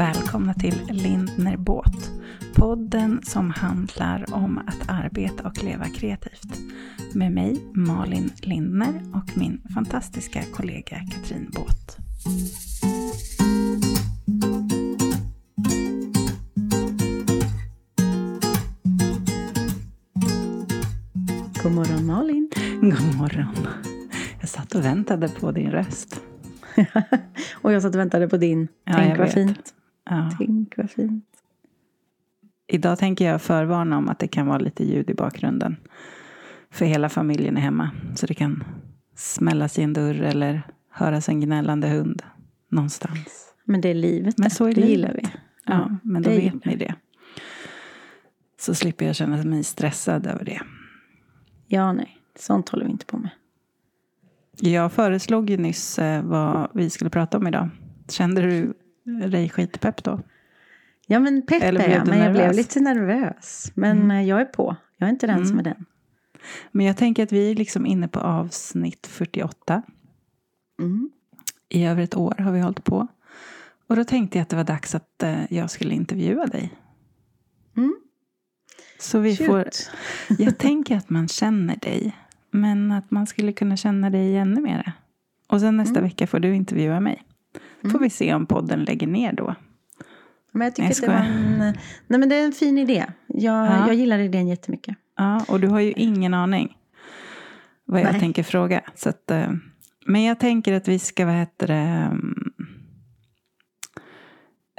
Välkomna till Lindner Båt. Podden som handlar om att arbeta och leva kreativt. Med mig Malin Lindner och min fantastiska kollega Katrin Båt. God morgon Malin. God morgon. Jag satt och väntade på din röst. och jag satt och väntade på din. Ja, Tänk vad vet. fint. Ja. Tänk vad fint. Idag tänker jag förvarna om att det kan vara lite ljud i bakgrunden. För hela familjen är hemma. Så det kan smällas i en dörr eller höras en gnällande hund någonstans. Men det är livet Men det. så är det livet. gillar vi. Ja, men då det vet ni det. Så slipper jag känna mig stressad över det. Ja, nej. Sånt håller vi inte på med. Jag föreslog ju nyss eh, vad vi skulle prata om idag. Kände du dig skitpepp då? Ja, men pepp Eller är blev jag. Men jag blev lite nervös. Men Mm. eh, jag är på. Jag är inte den som är den. Men jag tänker att vi är liksom inne på avsnitt 48. Mm. I över ett år har vi hållit på. Och då tänkte jag att det var dags att eh, jag skulle intervjua dig. Mm. Så vi Shoot. får, jag tänker att man känner dig. Men att man skulle kunna känna dig ännu mer. Och sen nästa Mm. vecka får du intervjua mig. Får vi se om podden lägger ner då. Men jag tycker Nej, att det var en, eh, nej, men det är en fin idé. Jag, Ja. jag gillar idén jättemycket. Ja, och du har ju ingen aning vad jag Nej. tänker fråga. Så att, eh, men jag tänker att vi ska, vad heter det, mm,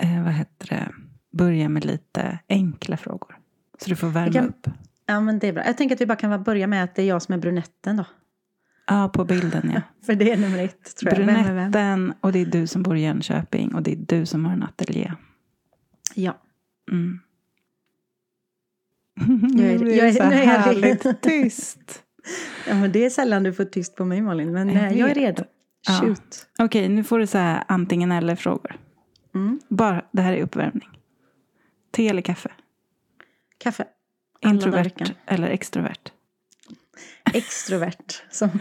eh, vad heter det, börja med lite enkla frågor. Så du får värma kan- upp. Ja, men det är bra. Jag tänker att vi bara kan börja med att det är jag som är brunetten då. Ja, på bilden ja. För det är nummer ett, tror jag. Vem är vem? Brunetten och det är du som bor i Jönköping och det är du som har en ateljé. Ja. Mm. Jag är- Nu blir jag är- så nu är jag härligt redo. tyst. ja, men det är sällan du får tyst på mig Malin. Men Jag jag, jag är redo. Ja. Okej, nu får du så här antingen eller frågor. Mm. Bara, det här är uppvärmning. Te eller kaffe? Kaffe. Alla Introvert eller extrovert? Extrovert. Som,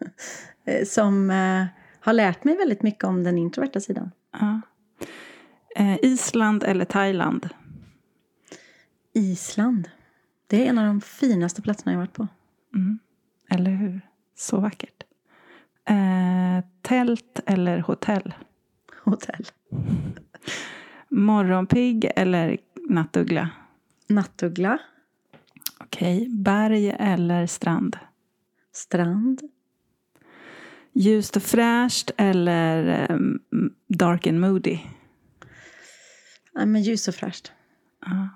som eh, har lärt mig väldigt mycket om den introverta sidan. Ja. Eh, Island eller Thailand? Island. Det är en av de finaste platserna jag varit på. Mm. Eller hur? Så vackert. Eh, tält eller hotell? Hotell. Morgonpigg eller nattuggla? Nattuggla. Okej. Berg eller strand? Strand. Ljust och fräscht eller ehm, dark and moody? Ja, men ljus och fräscht. Ja.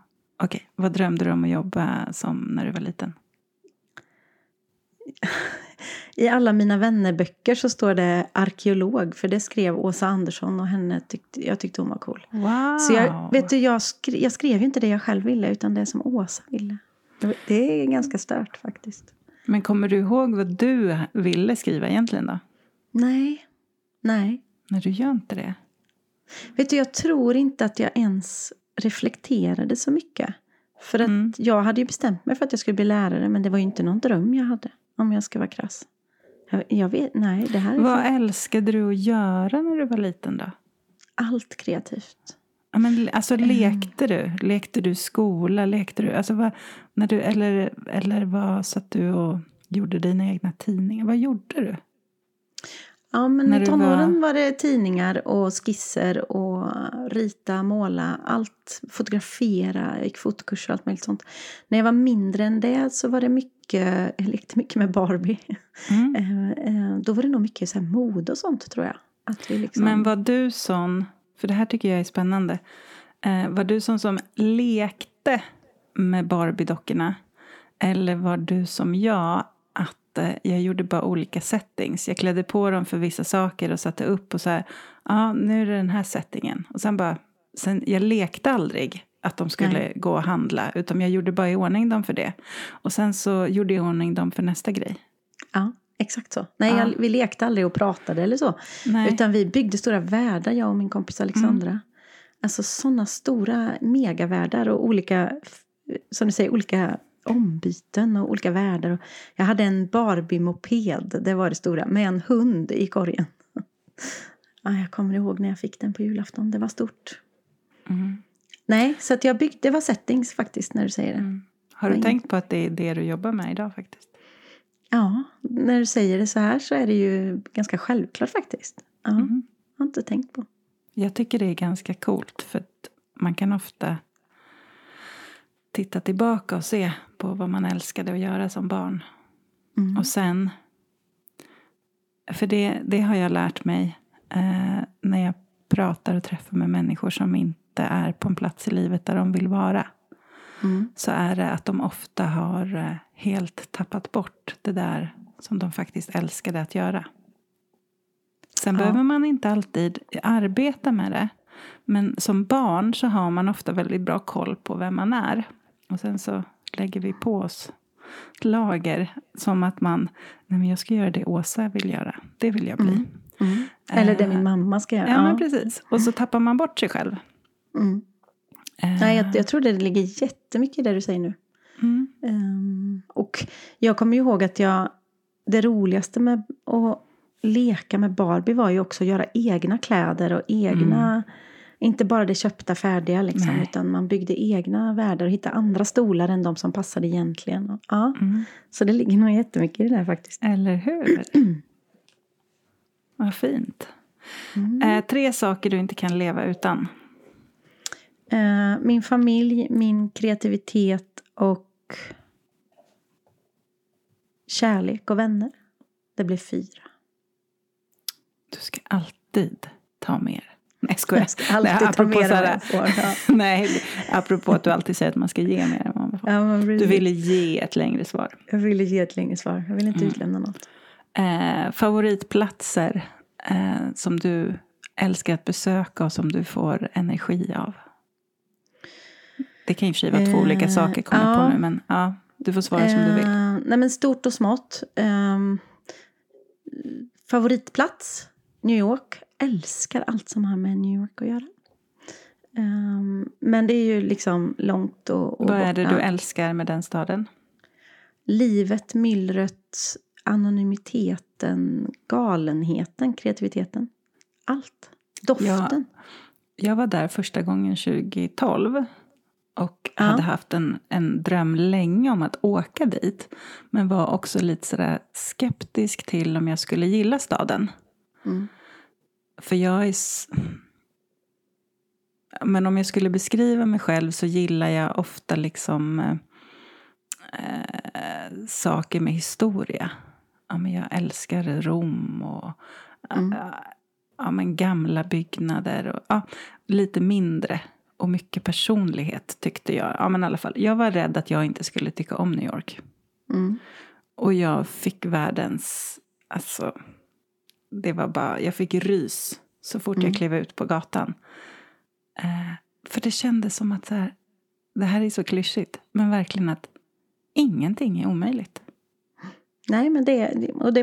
Okej. Vad drömde du om att jobba som när du var liten? I alla mina vännerböcker så står det arkeolog. För det skrev Åsa Andersson och henne tyckte, jag tyckte hon var cool. Wow! Så jag, vet du, jag, skrev, jag skrev ju inte det jag själv ville utan det som Åsa ville. Det är ganska stört faktiskt. Men kommer du ihåg vad du ville skriva egentligen då? Nej, nej. Nej, du gör inte det. Vet du, jag tror inte att jag ens reflekterade så mycket. För att Mm. jag hade ju bestämt mig för att jag skulle bli lärare men det var ju inte någon dröm jag hade. Om jag ska vara krass. Jag, jag vet, nej det här är Vad för älskade du att göra när du var liten då? allt kreativt. Ja, men, alltså, Mm. lekte du? Lekte du skola? Lekte du, alltså, vad, när du eller, eller vad satt du och gjorde dina egna tidningar? Vad gjorde du? Ja, men När i tonåren var... det tidningar och skisser och rita, måla, allt. Fotografera, jag gick fotokurser och allt möjligt sånt. När jag var mindre än det så var det mycket, jag lekte mycket med Barbie. Mm. Eh, eh, Då var det nog mycket så här mode och sånt tror jag. Att vi liksom... Men var du sån, för det här tycker jag är spännande. Eh, var du sån som lekte med Barbie-dockorna? Eller var du som jag, att eh, jag gjorde bara olika settings. Jag klädde på dem för vissa saker och satte upp och så här, ja nu är det den här settingen. Och sen bara, sen, jag lekte aldrig att de skulle Nej. gå och handla. Utan jag gjorde bara i ordning dem för det. Och sen så gjorde jag i ordning dem för nästa grej. Ja, exakt så. Nej, Ja. jag, vi lekte aldrig och pratade eller så. Nej. Utan vi byggde stora världar, jag och min kompis Alexandra. Alltså sådana stora megavärldar och olika, som du säger, olika ombyten och olika världar. Jag hade en Barbie-moped, det var det stora, med en hund i korgen. Ja, jag kommer ihåg när jag fick den på julafton, det var stort. Mm. Nej, så att jag byggde, det var settings faktiskt när du säger det. Mm. Har du tänkt på att det är det du jobbar med idag faktiskt? Ja, när du säger det så här så är det ju ganska självklart faktiskt. Ja, Mm. har inte tänkt på. Jag tycker det är ganska coolt för att man kan ofta titta tillbaka och se på vad man älskade att göra som barn. Mm. Och sen, för det, det har jag lärt mig eh, när jag pratar och träffar med människor som inte är på en plats i livet där de vill vara. Mm. Så är det att de ofta har eh, helt tappat bort det där som de faktiskt älskade att göra. Sen Ja. behöver man inte alltid arbeta med det. Men som barn så har man ofta väldigt bra koll på vem man är. Och sen så lägger vi på oss lager som att man, nej men jag ska göra det Åsa vill göra. Det vill jag bli. Mm. Mm. Eller det Eh, min mamma ska göra. Ja, men precis. Och så tappar man bort sig själv. Mm. Eh, Nej, jag, jag tror det ligger jättemycket i det du säger nu. mm, Ehm, och jag kommer ju ihåg att jag, det roligaste med att leka med Barbie var ju också att göra egna kläder och egna, inte bara det köpta färdiga liksom, Nej. utan man byggde egna världar och hittade andra stolar än de som passade egentligen. Och, ja, mm. så det ligger nog jättemycket i det där faktiskt. Eller hur? Vad fint. Mm. Eh, tre saker du inte kan leva utan. Eh, min familj, min kreativitet och kärlek och vänner. Det blir fyra. Du ska alltid ta mer. Nej, skojar. Jag ska alltid Nej, ta mer än vad får. Ja. Nej, apropå att du alltid säger att man ska ge mer än man får. Ja, men Du precis. ville ge ett längre svar. Jag ville ge ett längre svar. Jag vill inte Mm. utlämna något. Eh, favoritplatser eh, som du älskar att besöka och som du får energi av? Det kan och för sig vara två Eh, olika saker kommer jag ja. på nu. Men ja, du får svara som du vill. Eh, nej men stort och smått. Ehm, favoritplats? New York. Älskar allt som har med New York att göra. Ehm, men det är ju liksom långt och, och Vad är det borta. du älskar med den staden? Livet, myllret, anonymiteten, galenheten, kreativiteten. Allt. Doften. Jag var där första gången 2012 och Ja. hade haft en, en dröm länge om att åka dit. Men var också lite sådär skeptisk till om jag skulle gilla staden. Mm. För jag är... Men om jag skulle beskriva mig själv så gillar jag ofta liksom eh, eh, saker med historia. Ja, men jag älskar Rom och Mm. eh, ja, men gamla byggnader. Och, ja, lite mindre och mycket personlighet tyckte jag. Ja, men i alla fall, jag var rädd att jag inte skulle tycka om New York. Mm. Och jag fick världens... Alltså, det var bara... Jag fick rys så fort Mm. jag klev ut på gatan. Eh, för det kändes som att så här, det här är så klyschigt, men verkligen att ingenting är omöjligt. Nej, men det, och det,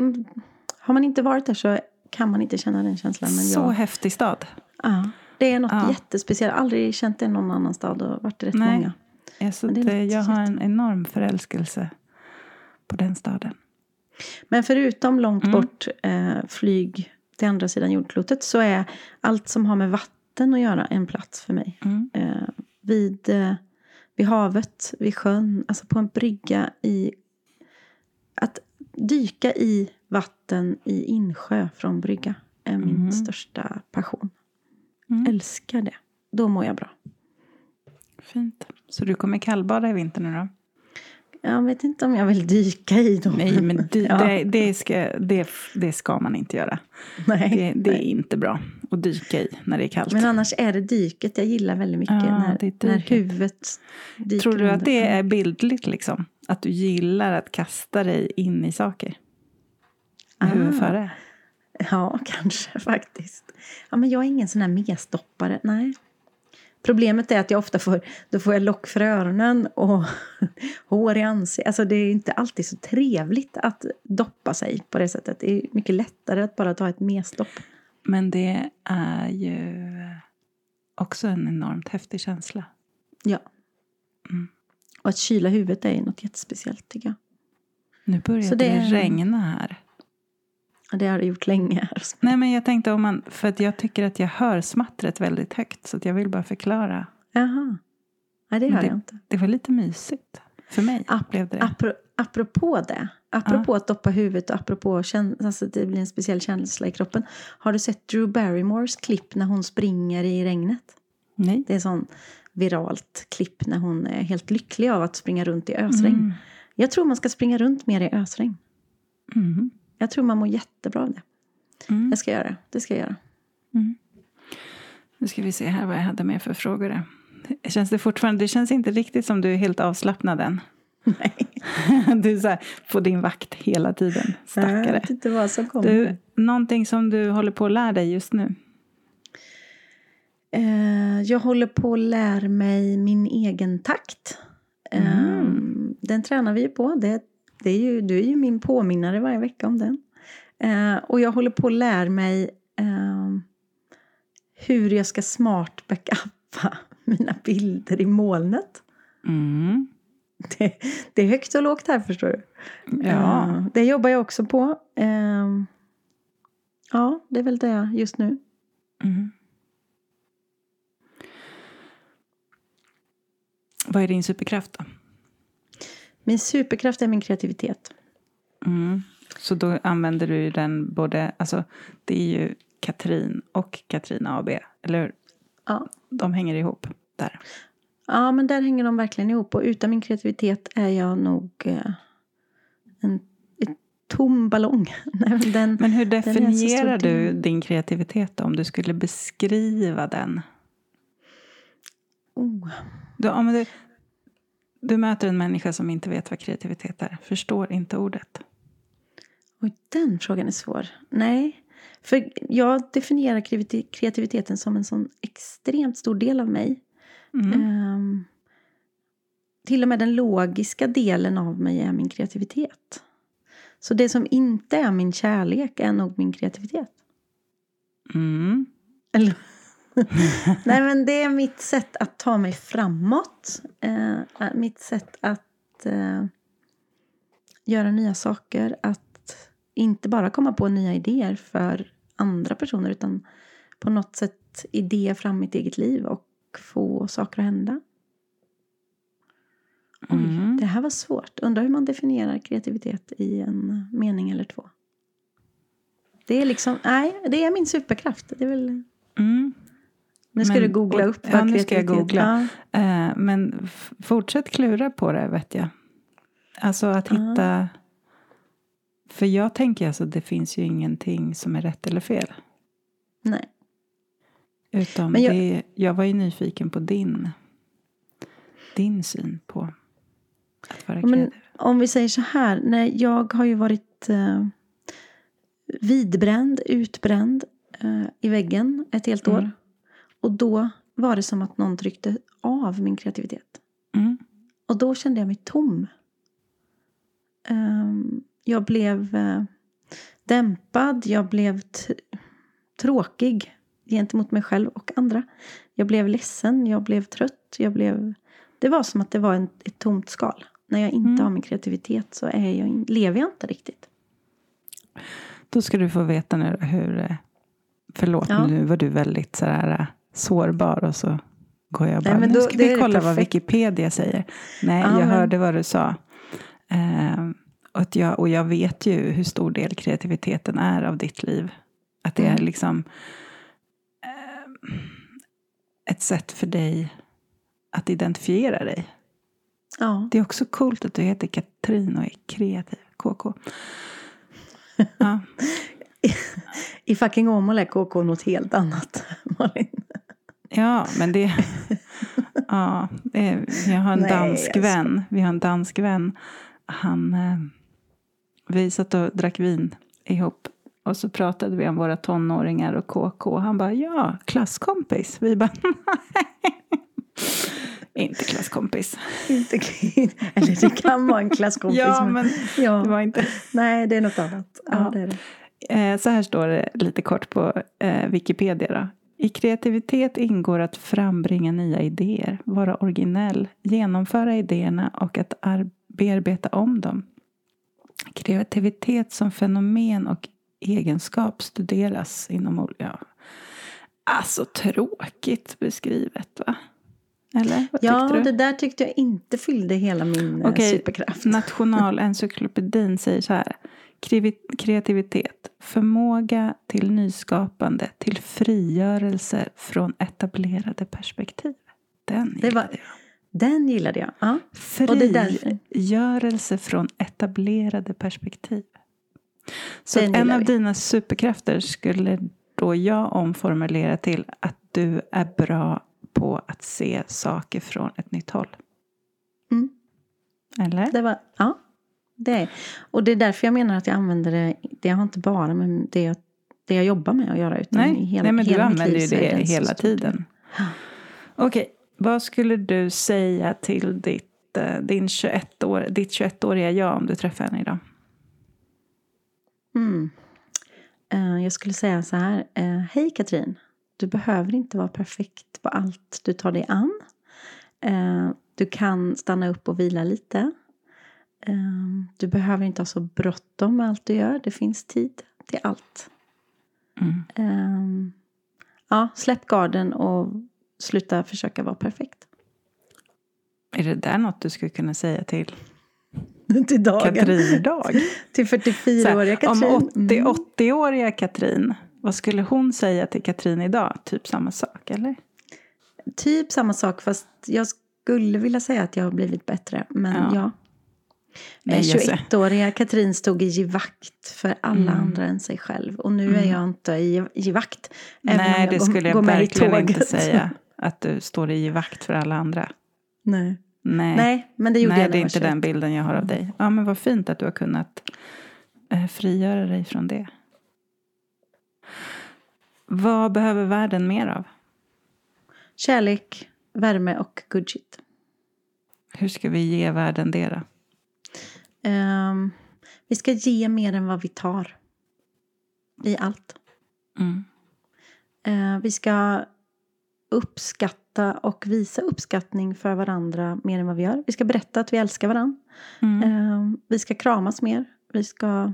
har man inte varit där så kan man inte känna den känslan. Men så jag, häftig stad. ja, det är något Ja. jättespeciellt. Aldrig känt det i någon annan stad och varit rätt Nej. många. Alltså, Men det det, något jag har en enorm förälskelse på den staden. Men förutom långt Mm. bort eh, flyg till andra sidan jordklotet så är allt som har med vatten att göra en plats för mig. Mm. Eh, vid, eh, vid havet, vid sjön, alltså på en brygga i... Att dyka i vatten i insjö från brygga är min Mm. största passion. Mm. Älskar det. Då mår jag bra. Fint. Så du kommer kallbada i vinter nu då? Jag vet inte om jag vill dyka i dem. Nej, men dy, Ja. det, det, ska, det, det ska man inte göra. Nej, Det, det är nej. inte bra att dyka i när det är kallt. Men annars är det dyket jag gillar väldigt mycket. Ja, när, när huvudet dyker Tror du att det är bildligt liksom? Att du gillar att kasta dig in i saker? Med huvudet Ah. före? Ja, kanske faktiskt. Ja, men jag är ingen sån här mesdoppare. Nej. Problemet är att jag ofta får, då får jag lock för öronen och hår i ansiktet. Alltså det är inte alltid så trevligt att doppa sig på det sättet. Det är mycket lättare att bara ta ett mesdopp. Men det är ju också en enormt häftig känsla. Ja. Mm. Och att kyla huvudet är något jättespeciellt tycker jag. Nu börjar Så det, det regna här. Det har det gjort länge. Nej, men jag tänkte om man, för att jag tycker att jag hör smattret väldigt högt. Så jag vill bara förklara. Jaha. Nej, det hör det, jag inte. Det var lite mysigt. För mig Ap blev det apro apropå det. Apropå ja. att doppa huvudet och apropå alltså det blir en speciell känsla i kroppen. Har du sett Drew Barrymores klipp när hon springer i regnet? Nej. Det är sån viralt klipp när hon är helt lycklig av att springa runt i ösregn. Mm. Jag tror man ska springa runt mer i ösregn. Mm. Jag tror man mår jättebra av det. Mm. Jag ska göra det. Det ska jag göra. Mm. Nu ska vi se här vad jag hade med för frågor. Känns det fortfarande, det känns inte riktigt som du är helt avslappnad än. Nej. Du är så här, på din vakt hela tiden. Stackare. Jag vet inte vad som kommer. Du, någonting som du håller på att lära dig just nu? Eh, jag håller på att lära mig min egen takt. Mm. Eh, den tränar vi ju på. Det, det är ju, du är ju min påminnare varje vecka om den. Eh, och jag håller på att lära mig ehm, hur jag ska smart backuppa mina bilder i molnet. Mm. Det, det, är högt och lågt här förstår du. Ja. Uh, det jobbar jag också på. Uh, ja, det är väl det just nu. Mm. Vad är din superkraft då? Min superkraft är min kreativitet. Mm. Så då använder du den både, alltså det är ju Katrin och Katrina AB, eller hur? Ja. De hänger ihop där. Ja, men där hänger de verkligen ihop. Och utan min kreativitet är jag nog eh, en, tom ballong. den, men hur definierar du din kreativitet då, om du skulle beskriva den? Oh. Du, om du, du möter en människa som inte vet vad kreativitet är, förstår inte ordet. Oj, den frågan är svår. Nej, för jag definierar kreativiteten som en sån extremt stor del av mig. Mm. Um, till och med den logiska delen av mig är min kreativitet. Så det som inte är min kärlek är nog min kreativitet. Mm. Eller, Nej men det är mitt sätt att ta mig framåt. Eh, mitt sätt att eh, göra nya saker. Att inte bara komma på nya idéer för andra personer utan på något sätt idéer fram mitt eget liv och få saker att hända. Oj, mm. det här var svårt. Undrar hur man definierar kreativitet i en mening eller två. Det är liksom, nej, det är min superkraft. Det är väl... Mm. Nu ska men, du googla upp Ja, nu ska jag googla. Ja. Uh, men fortsätt klura på det, vet jag. Alltså att hitta... Uh. För jag tänker alltså att det finns ju ingenting som är rätt eller fel. Nej. Utan men jag, det, jag var ju nyfiken på din, din syn på att vara kreativ. om vi säger så här, nej, jag har ju varit uh, vidbränd, utbränd i väggen ett helt år. Mm. Och då var det som att någon tryckte av min kreativitet. Mm. Och då kände jag mig tom. Um, jag blev uh, dämpad, jag blev tråkig gentemot mig själv och andra. Jag blev ledsen, jag blev trött, jag blev... Det var som att det var en, ett tomt skal. När jag inte mm. har min kreativitet så är jag, lever jag inte riktigt. Då ska du få veta nu hur... Eh, förlåt, ja. nu var du väldigt sådär sårbar och så går jag bara, Nej, nu ska vi kolla vad Wikipedia säger. Nej, ah, jag men... hörde vad du sa. Eh, och, jag, och jag vet ju hur stor del kreativiteten är av ditt liv. Att det mm. är liksom eh, ett sätt för dig att identifiera dig. Ja. Det är också coolt att du heter Katrin och är kreativ. KK. Ja. I fucking Åmål är KK något helt annat, Malin. Ja, men det... ja, jag har en Nej, dansk vän. Vi har en dansk vän. Han... Eh, vi satt och drack vin ihop. Och så pratade vi om våra tonåringar och KK. Han bara, ja, klasskompis. Vi bara, nej. Inte klasskompis. Inte, eller det kan vara en klasskompis. ja, men ja. det var inte. Nej, det är något annat. Ja, ja. Det är det. Eh, så här står det lite kort på eh, Wikipedia. Då. I kreativitet ingår att frambringa nya idéer, vara originell, genomföra idéerna och att bearbeta om dem. Kreativitet som fenomen och egenskap studeras inom ja. Alltså tråkigt beskrivet va? Eller? Vad ja, du? det där tyckte jag inte fyllde hela min eh, Okej, superkraft. Nationalencyklopedin säger så här. Kreativitet, förmåga till nyskapande, till frigörelse från etablerade perspektiv. Den Det var- gillade jag. Den gillade jag. Ja. Frigörelse från etablerade perspektiv. Så en av vi. dina superkrafter skulle då jag omformulera till att du är bra på att se saker från ett nytt håll. Mm. Eller? Det var, ja, det är. Och det är därför jag menar att jag använder det. Det har inte bara med det jag, det jag jobbar med att göra. Utan i Nej, hela, nej, men du hela mitt använder ju det hela tiden. Okej, vad skulle du säga till ditt, eh, din 21 år, ditt 21-åriga jag om du träffar henne idag? Mm. Eh, jag skulle säga så här. eh, Hej Katrin. Du behöver inte vara perfekt på allt du tar dig an. Du kan stanna upp och vila lite. Eh, Du behöver inte ha så bråttom med allt du gör. Det finns tid till allt. Mm. Eh, Ja, släpp garden och sluta försöka vara perfekt. Är det där något du skulle kunna säga till Till dagen. Katrin idag? Till Så 44-åriga här, Katrin. Om 80, Mm. 80-åriga Katrin, vad skulle hon säga till Katrin idag? Typ samma sak, eller? Typ samma sak fast jag skulle vilja säga att jag har blivit bättre. Men Ja. ja. Ser. 21-åriga Katrin stod i givakt för alla Mm. andra än sig själv. Och nu är jag inte i givakt. Nej, det går- skulle jag verkligen inte säga. Att du står i vakt för alla andra. Nej. Nej, Nej, men det gjorde Nej jag det är inte var den bilden jag har av dig. Ja, men vad fint att du har kunnat eh, frigöra dig från det. Vad behöver världen mer av? Kärlek, värme och good shit. Hur ska vi ge världen det då? Ehm, vi ska ge mer än vad vi tar. I allt. Mm. Eh, vi ska uppskatta och visa uppskattning för varandra mer än vad vi gör. Vi ska berätta att vi älskar varandra. Mm. Eh, vi ska kramas mer. Vi ska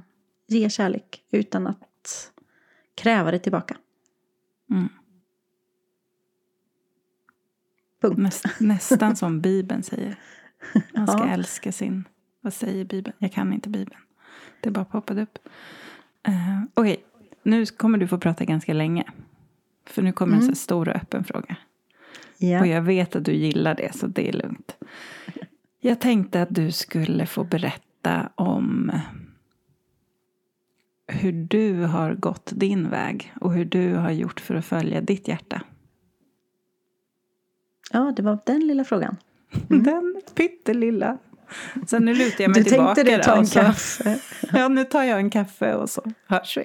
ge kärlek utan att kräva det tillbaka. Mm. Punkt. Näst, nästan som Bibeln säger. Man ska Ja. älska sin... Vad säger Bibeln? Jag kan inte Bibeln. Det bara poppade upp. Uh, Okej, nu kommer du få prata ganska länge. För nu kommer en så stor och öppen fråga. Ja. Och jag vet att du gillar det, så det är lugnt. Jag tänkte att du skulle få berätta om hur du har gått din väg och hur du har gjort för att följa ditt hjärta. ja, det var den lilla frågan. Den pyttelilla. Så nu lutar jag mig Mm. Du tillbaka. tänkte det, ta en och så- kaffe. Ja, nu tar jag en kaffe och så hörs vi.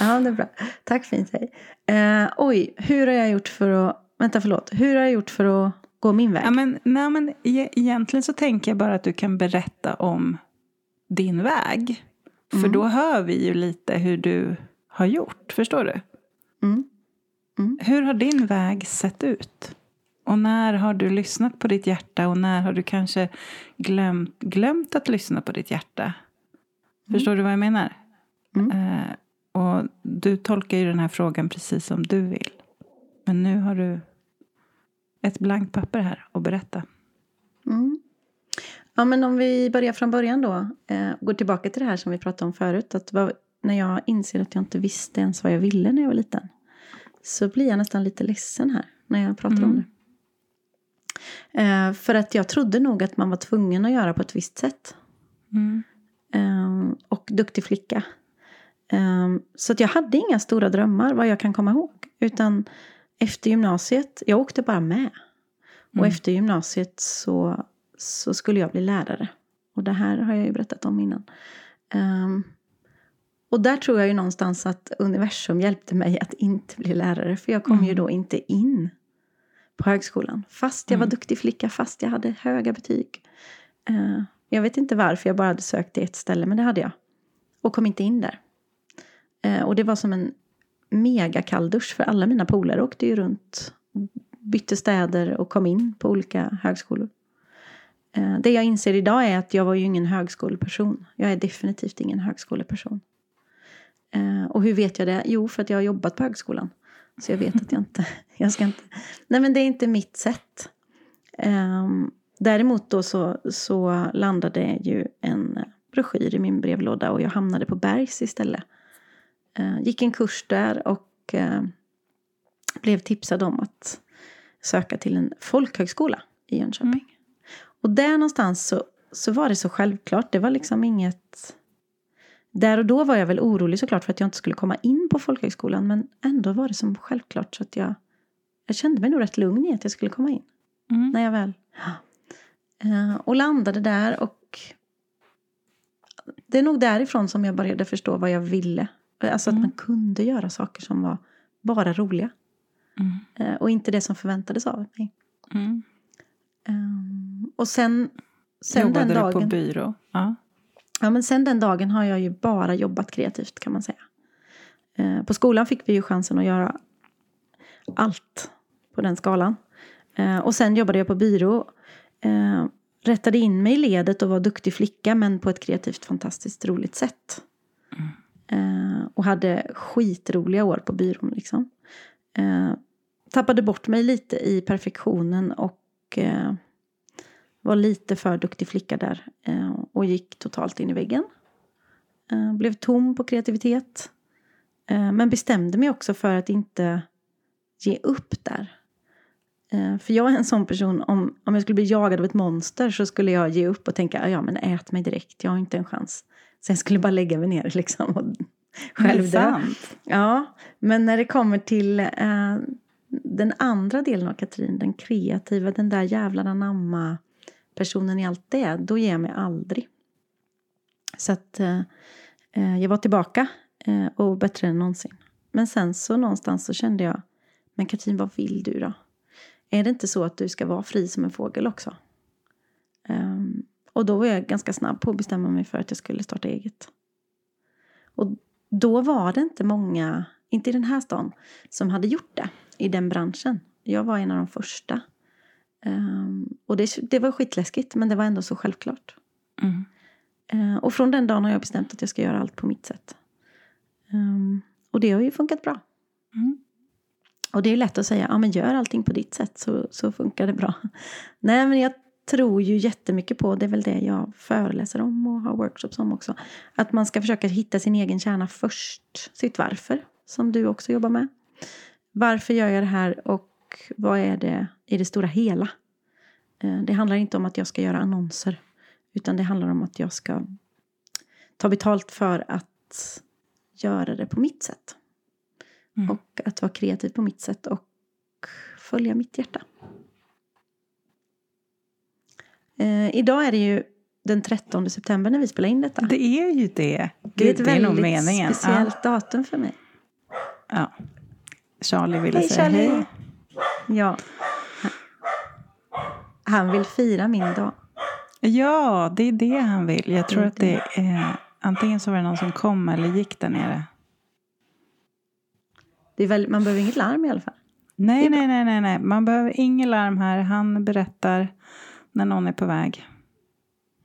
Ja, det är bra. Tack fint hej. Eh, oj, hur har jag gjort för att... Vänta, förlåt. Hur har jag gjort för att gå min väg? Ja, men, nej, men e- egentligen så tänker jag bara att du kan berätta om din väg. För Mm. då hör vi ju lite hur du har gjort. Förstår du? Mm. Hur har din väg sett ut? Och när har du lyssnat på ditt hjärta och när har du kanske glömt, glömt att lyssna på ditt hjärta? Förstår du vad jag menar? Mm. Eh, och du tolkar ju den här frågan precis som du vill. Men nu har du ett blankt papper här att berätta. Mm. Ja, men om vi börjar från början då. Eh, går tillbaka till det här som vi pratade om förut. Att vad, när jag inser att jag inte visste ens vad jag ville när jag var liten. Så blir jag nästan lite ledsen här när jag pratar om Mm. det. Eh, för att jag trodde nog att man var tvungen att göra på ett visst sätt. Mm. Eh, och duktig flicka. Eh, så att jag hade inga stora drömmar vad jag kan komma ihåg. Utan efter gymnasiet, jag åkte bara med. Och Mm. efter gymnasiet så, så skulle jag bli lärare. Och det här har jag ju berättat om innan. Ehm, och där tror jag ju någonstans att universum hjälpte mig att inte bli lärare. För jag kom ju Mm. då inte in på högskolan. Fast jag var Mm. duktig flicka, fast jag hade höga betyg. Eh, jag vet inte varför jag bara hade sökt till ett ställe, men det hade jag. Och kom inte in där. Eh, och det var som en mega kalldusch för alla mina polare åkte ju runt, bytte städer och kom in på olika högskolor. Eh, det jag inser idag är att jag var ju ingen högskoleperson. Jag är definitivt ingen högskoleperson. Och hur vet jag det? Jo, för att jag har jobbat på högskolan. Så jag vet att jag inte, jag ska inte, nej men det är inte mitt sätt. Eh, däremot då så, så landade ju en broschyr i min brevlåda och jag hamnade på Bergs istället. Eh, gick en kurs där och eh, blev tipsad om att söka till en folkhögskola i Jönköping. Mm. Och där någonstans så, så var det så självklart. Det var liksom inget... Där och då var jag väl orolig såklart för att jag inte skulle komma in på folkhögskolan. Men ändå var det som självklart så att jag... Jag kände mig nog rätt lugn i att jag skulle komma in. Mm. När jag väl... Uh, och landade där och... Det är nog därifrån som jag började förstå vad jag ville. Alltså mm. att man kunde göra saker som var bara roliga. Mm. Uh, och inte det som förväntades av mig. Um, och sen, sen Jobbade den dagen... du på byrå? Ja. Ja, men sen den dagen har jag ju bara jobbat kreativt kan man säga. Eh, på skolan fick vi ju chansen att göra allt på den skalan. Eh, och sen jobbade jag på byrå. Eh, rättade in mig i ledet och var duktig flicka men på ett kreativt fantastiskt roligt sätt. Mm. och hade skitroliga år på byrån liksom. tappade bort mig lite i perfektionen och eh, var lite för duktig flicka där eh, och gick totalt in i väggen. Eh, blev tom på kreativitet. Eh, men bestämde mig också för att inte ge upp där. För jag är en sån person, om, om jag skulle bli jagad av ett monster så skulle jag ge upp och tänka, ja men ät mig direkt, jag har inte en chans. Sen skulle jag bara lägga mig ner liksom och själv dö. Ja, men när det kommer till eh, den andra delen av Katrin, den kreativa, den där jävla anamma personen i allt det, då ger jag mig aldrig. Så att eh, eh, jag var tillbaka eh, och bättre än någonsin. Men sen så någonstans så kände jag, men Katrin vad vill du då? Är det inte så att du ska vara fri som en fågel också? Um, och då var jag ganska snabb på att bestämma mig för att jag skulle starta eget. Och då var det inte många, inte i den här stan, som hade gjort det i den branschen. Jag var en av de första. Um, och det, det var skitläskigt, men det var ändå så självklart. Mm. Uh, och från den dagen har jag bestämt att jag ska göra allt på mitt sätt. Um, och det har ju funkat bra. Mm. Och det är lätt att säga, ja men gör allting på ditt sätt så, så funkar det bra. Nej men jag tror ju jättemycket på, det är väl det jag föreläser om och har workshops om också. Att man ska försöka hitta sin egen kärna först, sitt varför, som du också jobbar med. Varför gör jag det här och vad är det i det stora hela? Eh, det handlar inte om att jag ska göra annonser. Utan det handlar om att jag ska ta betalt för att göra det på mitt sätt. Mm. Och att vara kreativ på mitt sätt och följa mitt hjärta. Eh, idag är det ju den 13 september när vi spelar in detta. Det är ju det. Gud, det är ett väldigt speciellt ja. datum för mig. Ja. Charlie ville hej, säga Charlie. hej. Ja. Han vill fira min dag. Ja, det är det han vill. Jag tror att det är... Antingen så var det någon som kom eller gick där nere. Det är väl, man behöver inget larm i alla fall. Nej, nej, nej, nej, nej. Man behöver inget larm här. Han berättar när någon är på väg.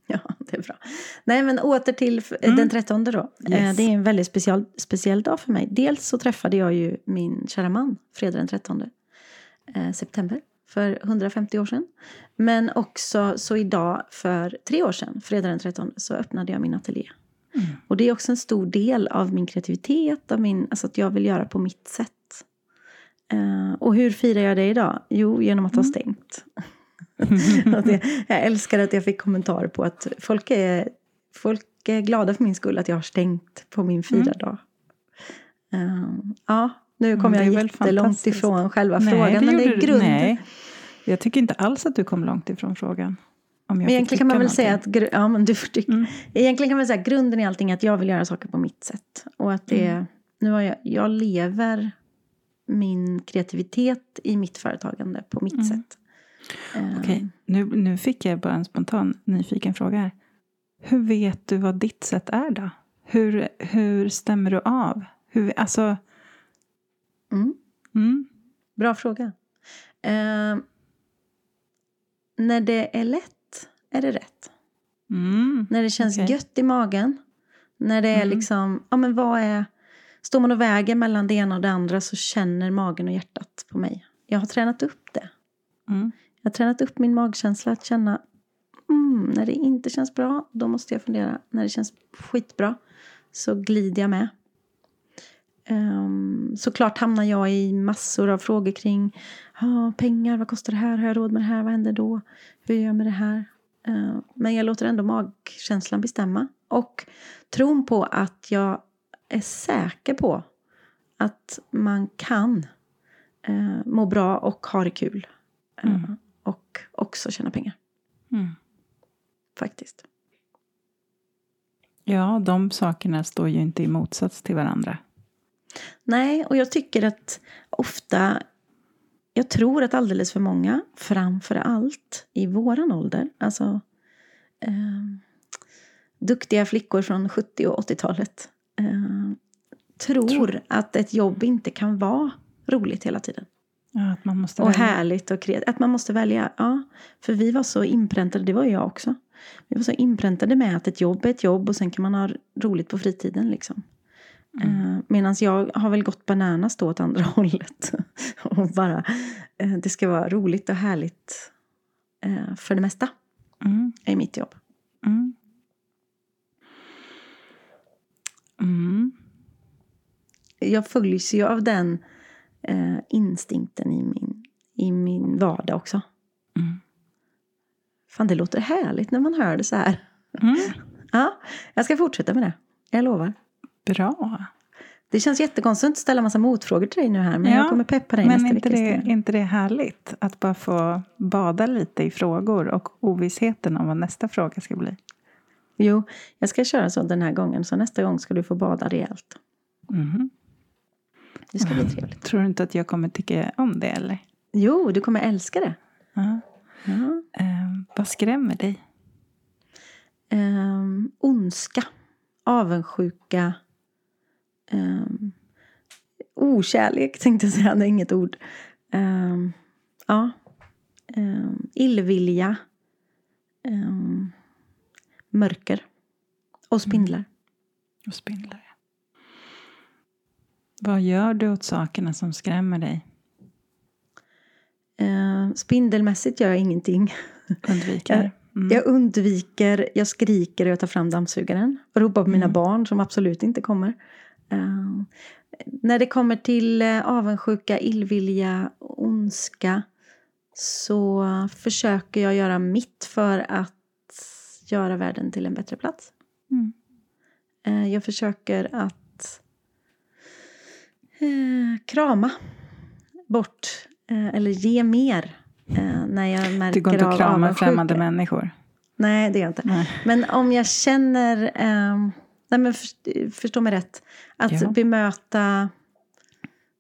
Ja, det är bra. Nej, men åter till mm. den 13 då. Eh, yes. Det är en väldigt speciell, speciell dag för mig. Dels så träffade jag ju min kära man fredag den 13 eh, september för 150 år sedan. Men också så idag för tre år sedan, fredag den 13, så öppnade jag min ateljé. Mm. Och det är också en stor del av min kreativitet, av min, alltså att jag vill göra på mitt sätt. Uh, och hur firar jag det idag? Jo, genom att ha mm. stängt. jag, jag älskar att jag fick kommentarer på att folk är, folk är glada för min skull att jag har stängt på min firardag. Mm. Uh, ja, nu kom mm, jag jättelångt ifrån själva nej, frågan. Det men det är grund... Nej, jag tycker inte alls att du kom långt ifrån frågan. men egentligen kan man väl säga att, ja, men du får mm. egentligen kan man säga att grunden i allting är att jag vill göra saker på mitt sätt. Och att det, mm. nu har jag, jag lever min kreativitet i mitt företagande på mitt mm. sätt. Okej, okay. nu, nu fick jag bara en spontan nyfiken fråga här. Hur vet du vad ditt sätt är då? Hur, hur stämmer du av? Hur, alltså... Mm. Mm. Bra fråga. Uh, när det är lätt är det rätt. Mm. När det känns okay. gött i magen. När det är mm. liksom, ja men vad är... står man och väger mellan det ena och det andra så känner magen och hjärtat på mig. Jag har tränat upp det. Mm. Jag har tränat upp min magkänsla att känna mm, när det inte känns bra, då måste jag fundera. När det känns skitbra så glider jag med. Um, såklart hamnar jag i massor av frågor kring ah, pengar, vad kostar det här, har jag råd med det här, vad händer då, hur gör jag med det här? Uh, men jag låter ändå magkänslan bestämma. Och tron på att jag är säker på att man kan uh, må bra och ha det kul. Uh, mm. Och också tjäna pengar. Mm. Faktiskt. Ja, de sakerna står ju inte i motsats till varandra. Nej, och jag tycker att ofta, jag tror att alldeles för många, framför allt i våran ålder, alltså eh, duktiga flickor från 70 och 80-talet, eh, tror att ett jobb inte kan vara roligt hela tiden. Ja, att man måste och välja. härligt och kreativt. Att man måste välja. Ja, för vi var så inpräntade, det var jag också. Vi var så inpräntade med att ett jobb är ett jobb och sen kan man ha roligt på fritiden. Liksom. Mm. Uh, Medan jag har väl gått bananas då åt andra hållet. och bara, uh, det ska vara roligt och härligt uh, för det mesta. Mm. är mitt jobb. Mm. Mm. Jag följs ju av den instinkten i min, i min vardag också. Mm. Fan, det låter härligt när man hör det så här. Mm. Ja, jag ska fortsätta med det. Jag lovar. Bra. Det känns jättekonstigt att ställa massa motfrågor till dig nu här. Men ja, jag kommer peppa dig men nästa inte vecka Men är inte det härligt att bara få bada lite i frågor och ovissheten om vad nästa fråga ska bli? Jo, jag ska köra så den här gången. Så nästa gång ska du få bada rejält. Mm. Det ska bli trevligt. Tror du inte att jag kommer tycka om det eller? Jo, du kommer älska det. Ja. Ja. Eh, vad skrämmer dig? Eh, ondska, avundsjuka, eh, okärlek tänkte jag säga, det är inget ord. Eh, ja, eh, illvilja, eh, mörker och spindlar. Mm. Och spindlar, ja. Vad gör du åt sakerna som skrämmer dig? Uh, spindelmässigt gör jag ingenting. Undviker? Mm. Jag undviker, jag skriker och jag tar fram dammsugaren. Och ropar på mina mm. barn som absolut inte kommer. Uh, när det kommer till uh, avundsjuka, illvilja, ondska så försöker jag göra mitt för att göra världen till en bättre plats. Mm. Uh, jag försöker att krama bort Eh, eller ge mer eh, när jag märker av Du går inte att krama främmande människor? Nej, det gör jag inte. Nej. Men om jag känner, eh, nej men för, förstå mig rätt, att ja. bemöta,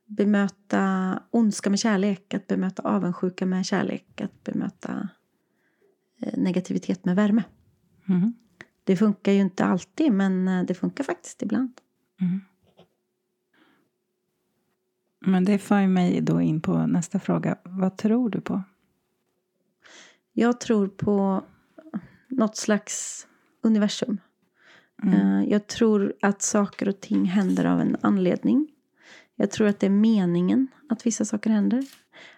bemöta ondska med kärlek, att bemöta avundsjuka med kärlek, att bemöta eh, negativitet med värme. Mm. Det funkar ju inte alltid, men eh, det funkar faktiskt ibland. Mm. Men det för mig då in på nästa fråga. Vad tror du på? Jag tror på något slags universum. Mm. Eh, jag tror att saker och ting händer av en anledning. Jag tror att det är meningen att vissa saker händer.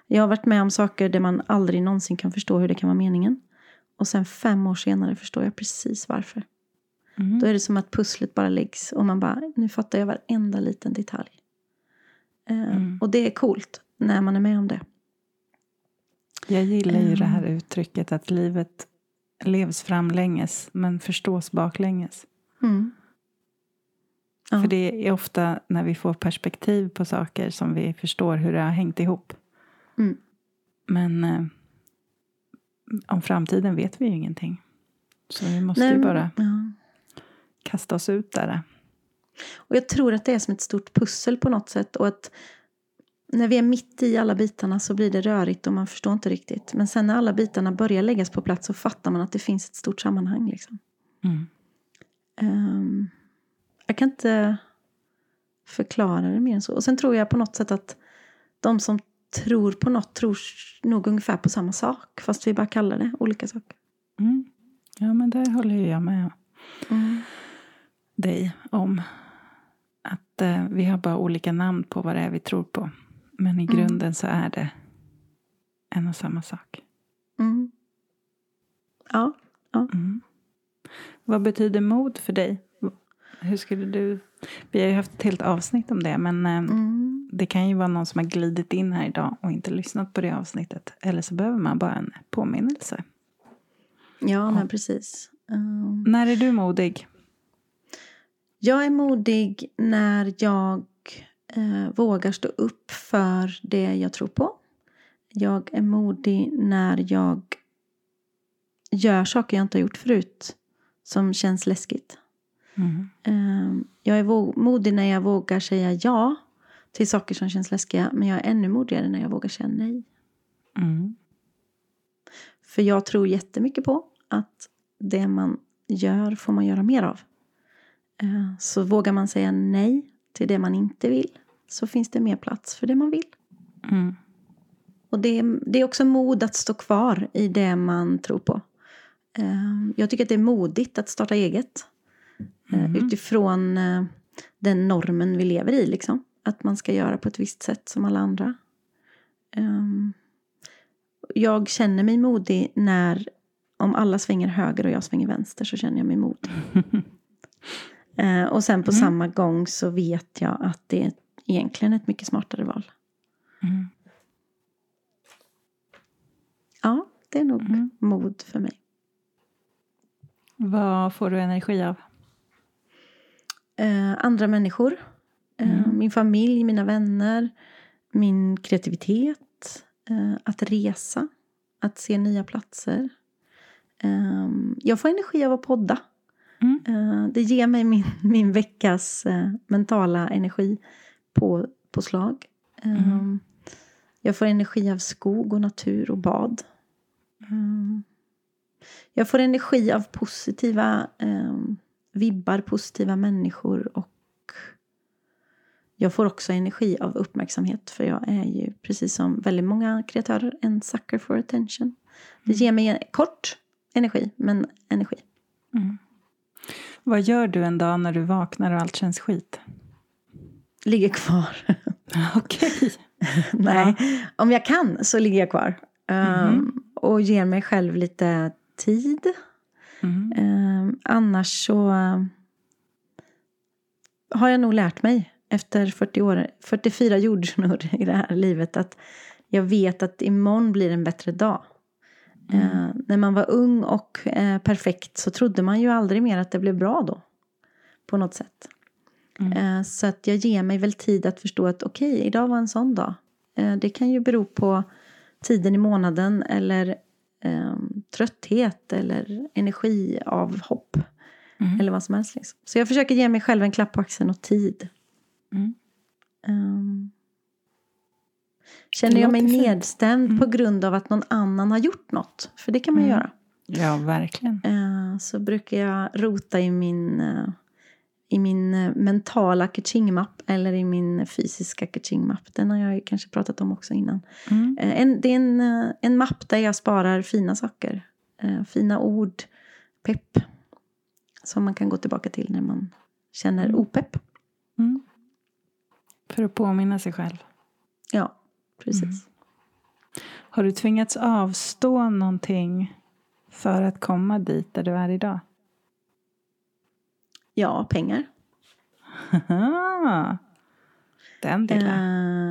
Jag har varit med om saker där man aldrig någonsin kan förstå hur det kan vara meningen. Och sen fem år senare förstår jag precis varför. Mm. Då är det som att pusslet bara läggs och man bara, nu fattar jag varenda liten detalj. Eh, mm. Och det är coolt när man är med om det. Jag gillar ju det här uttrycket att livet levs framlänges men förstås baklänges. Mm. Ja. För det är ofta när vi får perspektiv på saker som vi förstår hur det har hängt ihop. Mm. Men eh, om framtiden vet vi ju ingenting. Så vi måste Nej, ju bara ja. kasta oss ut där. Och jag tror att det är som ett stort pussel på något sätt. Och att när vi är mitt i alla bitarna så blir det rörigt och man förstår inte riktigt. Men sen när alla bitarna börjar läggas på plats så fattar man att det finns ett stort sammanhang. Liksom. Mm. Um, jag kan inte förklara det mer än så. Och sen tror jag på något sätt att de som tror på något tror nog ungefär på samma sak. Fast vi bara kallar det olika saker. Mm. Ja, men det håller jag med mm. dig om. att eh, vi har bara olika namn på vad det är vi tror på. Men i Mm. grunden så är det en och samma sak. Mm. Ja. Vad betyder mod för dig? Hur skulle du... Vi har ju haft ett helt avsnitt om det, men eh, Mm. det kan ju vara någon som har glidit in här idag och inte lyssnat på det avsnittet. Eller så behöver man bara en påminnelse. Ja, men precis. Um, När är du modig? Jag är modig när jag eh, vågar stå upp för det jag tror på. Jag är modig när jag gör saker jag inte har gjort förut som känns läskigt. Mm. Eh, jag är modig när jag vågar säga ja till saker som känns läskiga. Men jag är ännu modigare när jag vågar säga nej. Mm. För jag tror jättemycket på att det man gör får man göra mer av. Eh, Så vågar man säga nej till det man inte vill så finns det mer plats för det man vill. Mm. Och det det är också mod att stå kvar i det man tror på. Eh, Jag tycker att det är modigt att starta eget. eh, Mm. Utifrån eh, den normen vi lever i. Liksom. Att man ska göra på ett visst sätt som alla andra. Ehm, Jag känner mig modig när om alla svänger höger och jag svänger vänster så känner jag mig modig. Eh, Och sen på Mm. samma gång så vet jag att det är egentligen ett mycket smartare val. Mm. Ja, det är nog Mm. mod för mig. Vad får du energi av? Eh, andra människor. Eh, Mm. Min familj, mina vänner. Min kreativitet. Eh, att resa. Att se nya platser. Eh, jag får energi av att podda. Mm. Eh, det ger mig min, min veckas eh, mentala energi på, på slag. Eh, Mm. Jag får energi av skog och natur och bad. Eh, jag får energi av positiva eh, vibbar, positiva människor och jag får också energi av uppmärksamhet för jag är ju precis som väldigt många kreatörer en sucker for attention. Det ger mig en kort energi, men energi. Mm. Vad gör du en dag när du vaknar och allt känns skit? Ligger kvar. Okej. Nej, om jag kan så ligger jag kvar. Um, och ger mig själv lite tid. Mm. Um, annars så har jag nog lärt mig efter 40 år, 44 jordsnurr i det här livet att jag vet att imorgon blir en bättre dag. Eh, när man var ung och eh, perfekt så trodde man ju aldrig mer att det blev bra då. På något sätt. Mm. Eh, så att jag ger mig väl tid att förstå att okej, idag var en sån dag. Eh, det kan ju bero på tiden i månaden eller eh, trötthet eller energiavhopp. Mm. Eller vad som helst. Liksom. Så jag försöker ge mig själv en klapp på axeln och tid. Mm. Ehm, känner jag mig nedstämd Mm. på grund av att någon annan har gjort något? För det kan man Mm. göra. Ja, verkligen. Eh, så brukar jag rota i min, eh, i min eh, mentala kaching-mapp eller i min fysiska kaching-mapp. Den har jag kanske pratat om också innan. Mm. Eh, en, det är en, eh, en mapp där jag sparar fina saker. Fina ord, pepp. Som man kan gå tillbaka till när man känner Mm. opepp. Mm. För att påminna sig själv. Ja, precis. Mm. Har du tvingats avstå någonting för att komma dit där du är idag? Ja, pengar. Den lilla.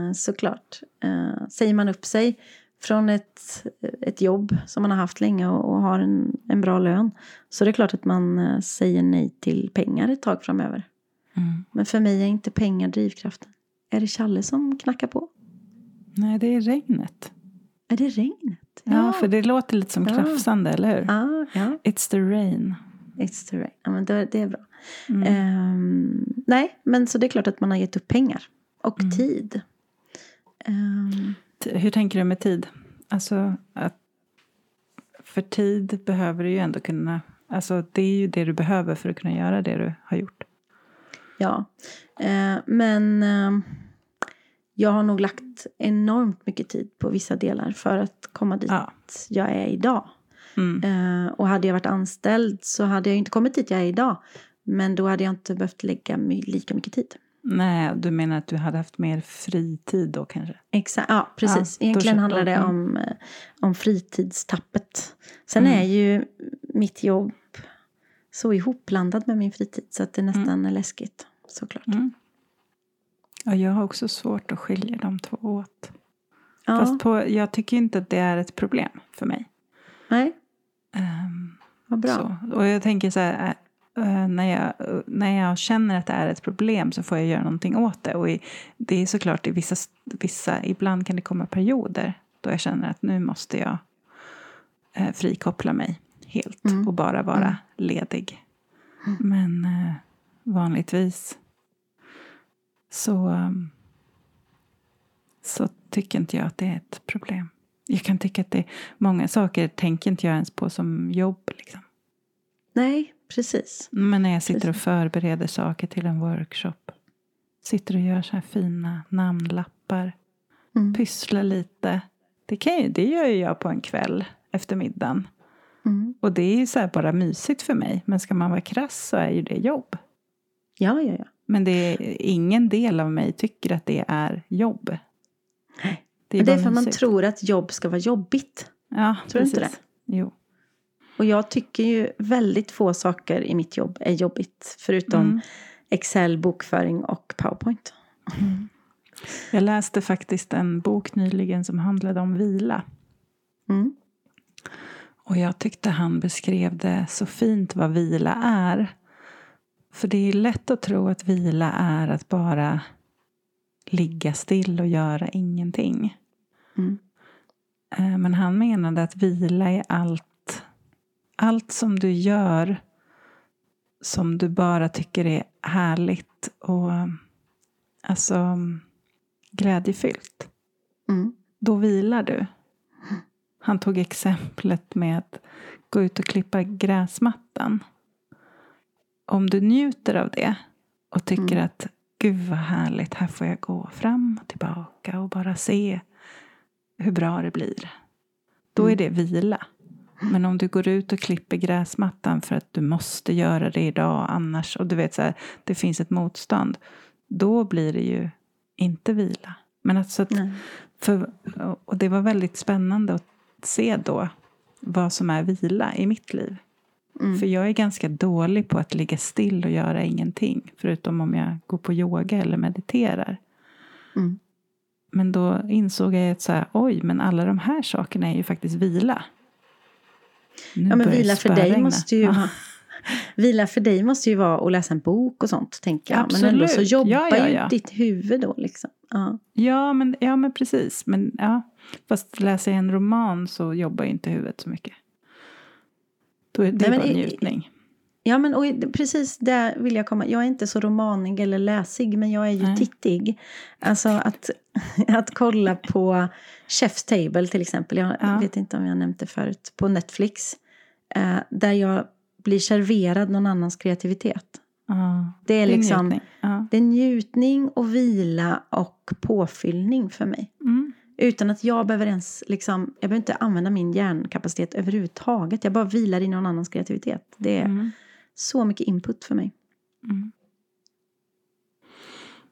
Eh, såklart. Eh, säger man upp sig från ett, ett jobb som man har haft länge och, och har en, en bra lön så är det klart att man eh, säger nej till pengar ett tag framöver. Mm. Men för mig är inte pengar drivkraften. Är det Challe som knackar på? Nej, det är regnet. Är det regnet? Ja, för det låter lite som Ja. krafsande, eller hur? Ah, ja, It's the rain. It's the rain. Ja, men det, det är bra. Mm. Ehm, nej, men så det är klart att man har gett upp pengar. Och Mm. tid. T- Hur tänker du med tid? Alltså, att för tid behöver du ju ändå kunna... Alltså, det är ju det du behöver för att kunna göra det du har gjort. Ja, eh, men eh, jag har nog lagt enormt mycket tid på vissa delar för att komma dit Ja. jag är idag. Mm. Eh, och hade jag varit anställd så hade jag inte kommit dit jag är idag. Men då hade jag inte behövt lägga my- lika mycket tid. Nej, du menar att du hade haft mer fritid då kanske? Exakt, ja precis. Ja, Egentligen då- handlar det mm. om, eh, om fritidstappet. Sen Mm. är ju mitt jobb så ihopblandat med min fritid så att det nästan är läskigt. Såklart. Mm. Ja, jag har också svårt att skilja de två åt. Ja, Fast på, jag tycker inte att det är ett problem för mig. nej, Ehm, vad bra. Så. Och jag tänker så här, eh, när, jag, när jag känner att det är ett problem så får jag göra någonting åt det. Och i, det är såklart i vissa, vissa, ibland kan det komma perioder då jag känner att nu måste jag eh, frikoppla mig helt Mm. och bara vara Mm. ledig. Men eh, vanligtvis så, um, så tycker inte jag att det är ett problem. Jag kan tycka att det många saker tänker inte jag ens på som jobb. Liksom. Nej, precis. Men när jag sitter och Precis. förbereder saker till en workshop. Sitter och gör så här fina namnlappar. Mm. Pysslar lite. Det, kan ju, det gör ju jag på en kväll efter middagen. Mm. Och det är ju så här bara mysigt för mig. Men ska man vara krass så är ju det jobb. Ja, ja, ja. Men det är, ingen del av mig tycker att det är jobb. Nej. Det Men det är för man tror att jobb ska vara jobbigt. Ja, Tror du inte precis. Jo. Och jag tycker ju väldigt få saker i mitt jobb är jobbigt. Förutom Mm. Excel, bokföring och Powerpoint. Jag läste faktiskt en bok nyligen som handlade om vila. Mm. Och jag tyckte han beskrev det så fint vad vila är. För det är lätt att tro att vila är att bara ligga still och göra ingenting. Mm. Eh, Men han menade att vila är allt, allt som du gör som du bara tycker är härligt och alltså glädjefyllt. Mm. Då vilar du. Han tog exemplet med att gå ut och klippa gräsmattan. Om du njuter av det och tycker Mm. att gud vad härligt, här får jag gå fram och tillbaka och bara se hur bra det blir. Då är Mm. det vila. Men om du går ut och klipper gräsmattan för att du måste göra det idag annars och du vet så här, det finns ett motstånd. Då blir det ju inte vila. Men alltså att för, och det var väldigt spännande att se då vad som är vila i mitt liv. Mm. För jag är ganska dålig på att ligga still och göra ingenting. Förutom om jag går på yoga eller mediterar. Mm. Men då insåg jag att så här, oj, men alla de här sakerna är ju faktiskt vila. Nu Ja, men vila för dig måste ju vara... Vila för dig måste ju vara att läsa en bok och sånt, tänker jag. Men ändå så Absolut. jobbar Ja, ja, ju ja. ditt huvud då liksom. Ja. Ja, men, ja, men precis. Men, ja. Fast läser jag en roman så jobbar ju inte huvudet så mycket. Då är det Nej, bara njutning. Ja, men och precis där vill jag komma. Jag är inte så romanig eller läsig, men jag är ju Nej. tittig. Alltså att, att kolla på Chef's Table till exempel. Jag Ja. vet inte om jag nämnt det förut. På Netflix. Eh, där jag blir serverad någon annans kreativitet. Ja. Det är Det är liksom... Ja. Det är njutning och vila och påfyllning för mig. Mm. Utan att jag behöver ens, liksom, jag behöver inte använda min hjärnkapacitet överhuvudtaget. Jag bara vilar i någon annans kreativitet. Det är Mm. så mycket input för mig. Mm.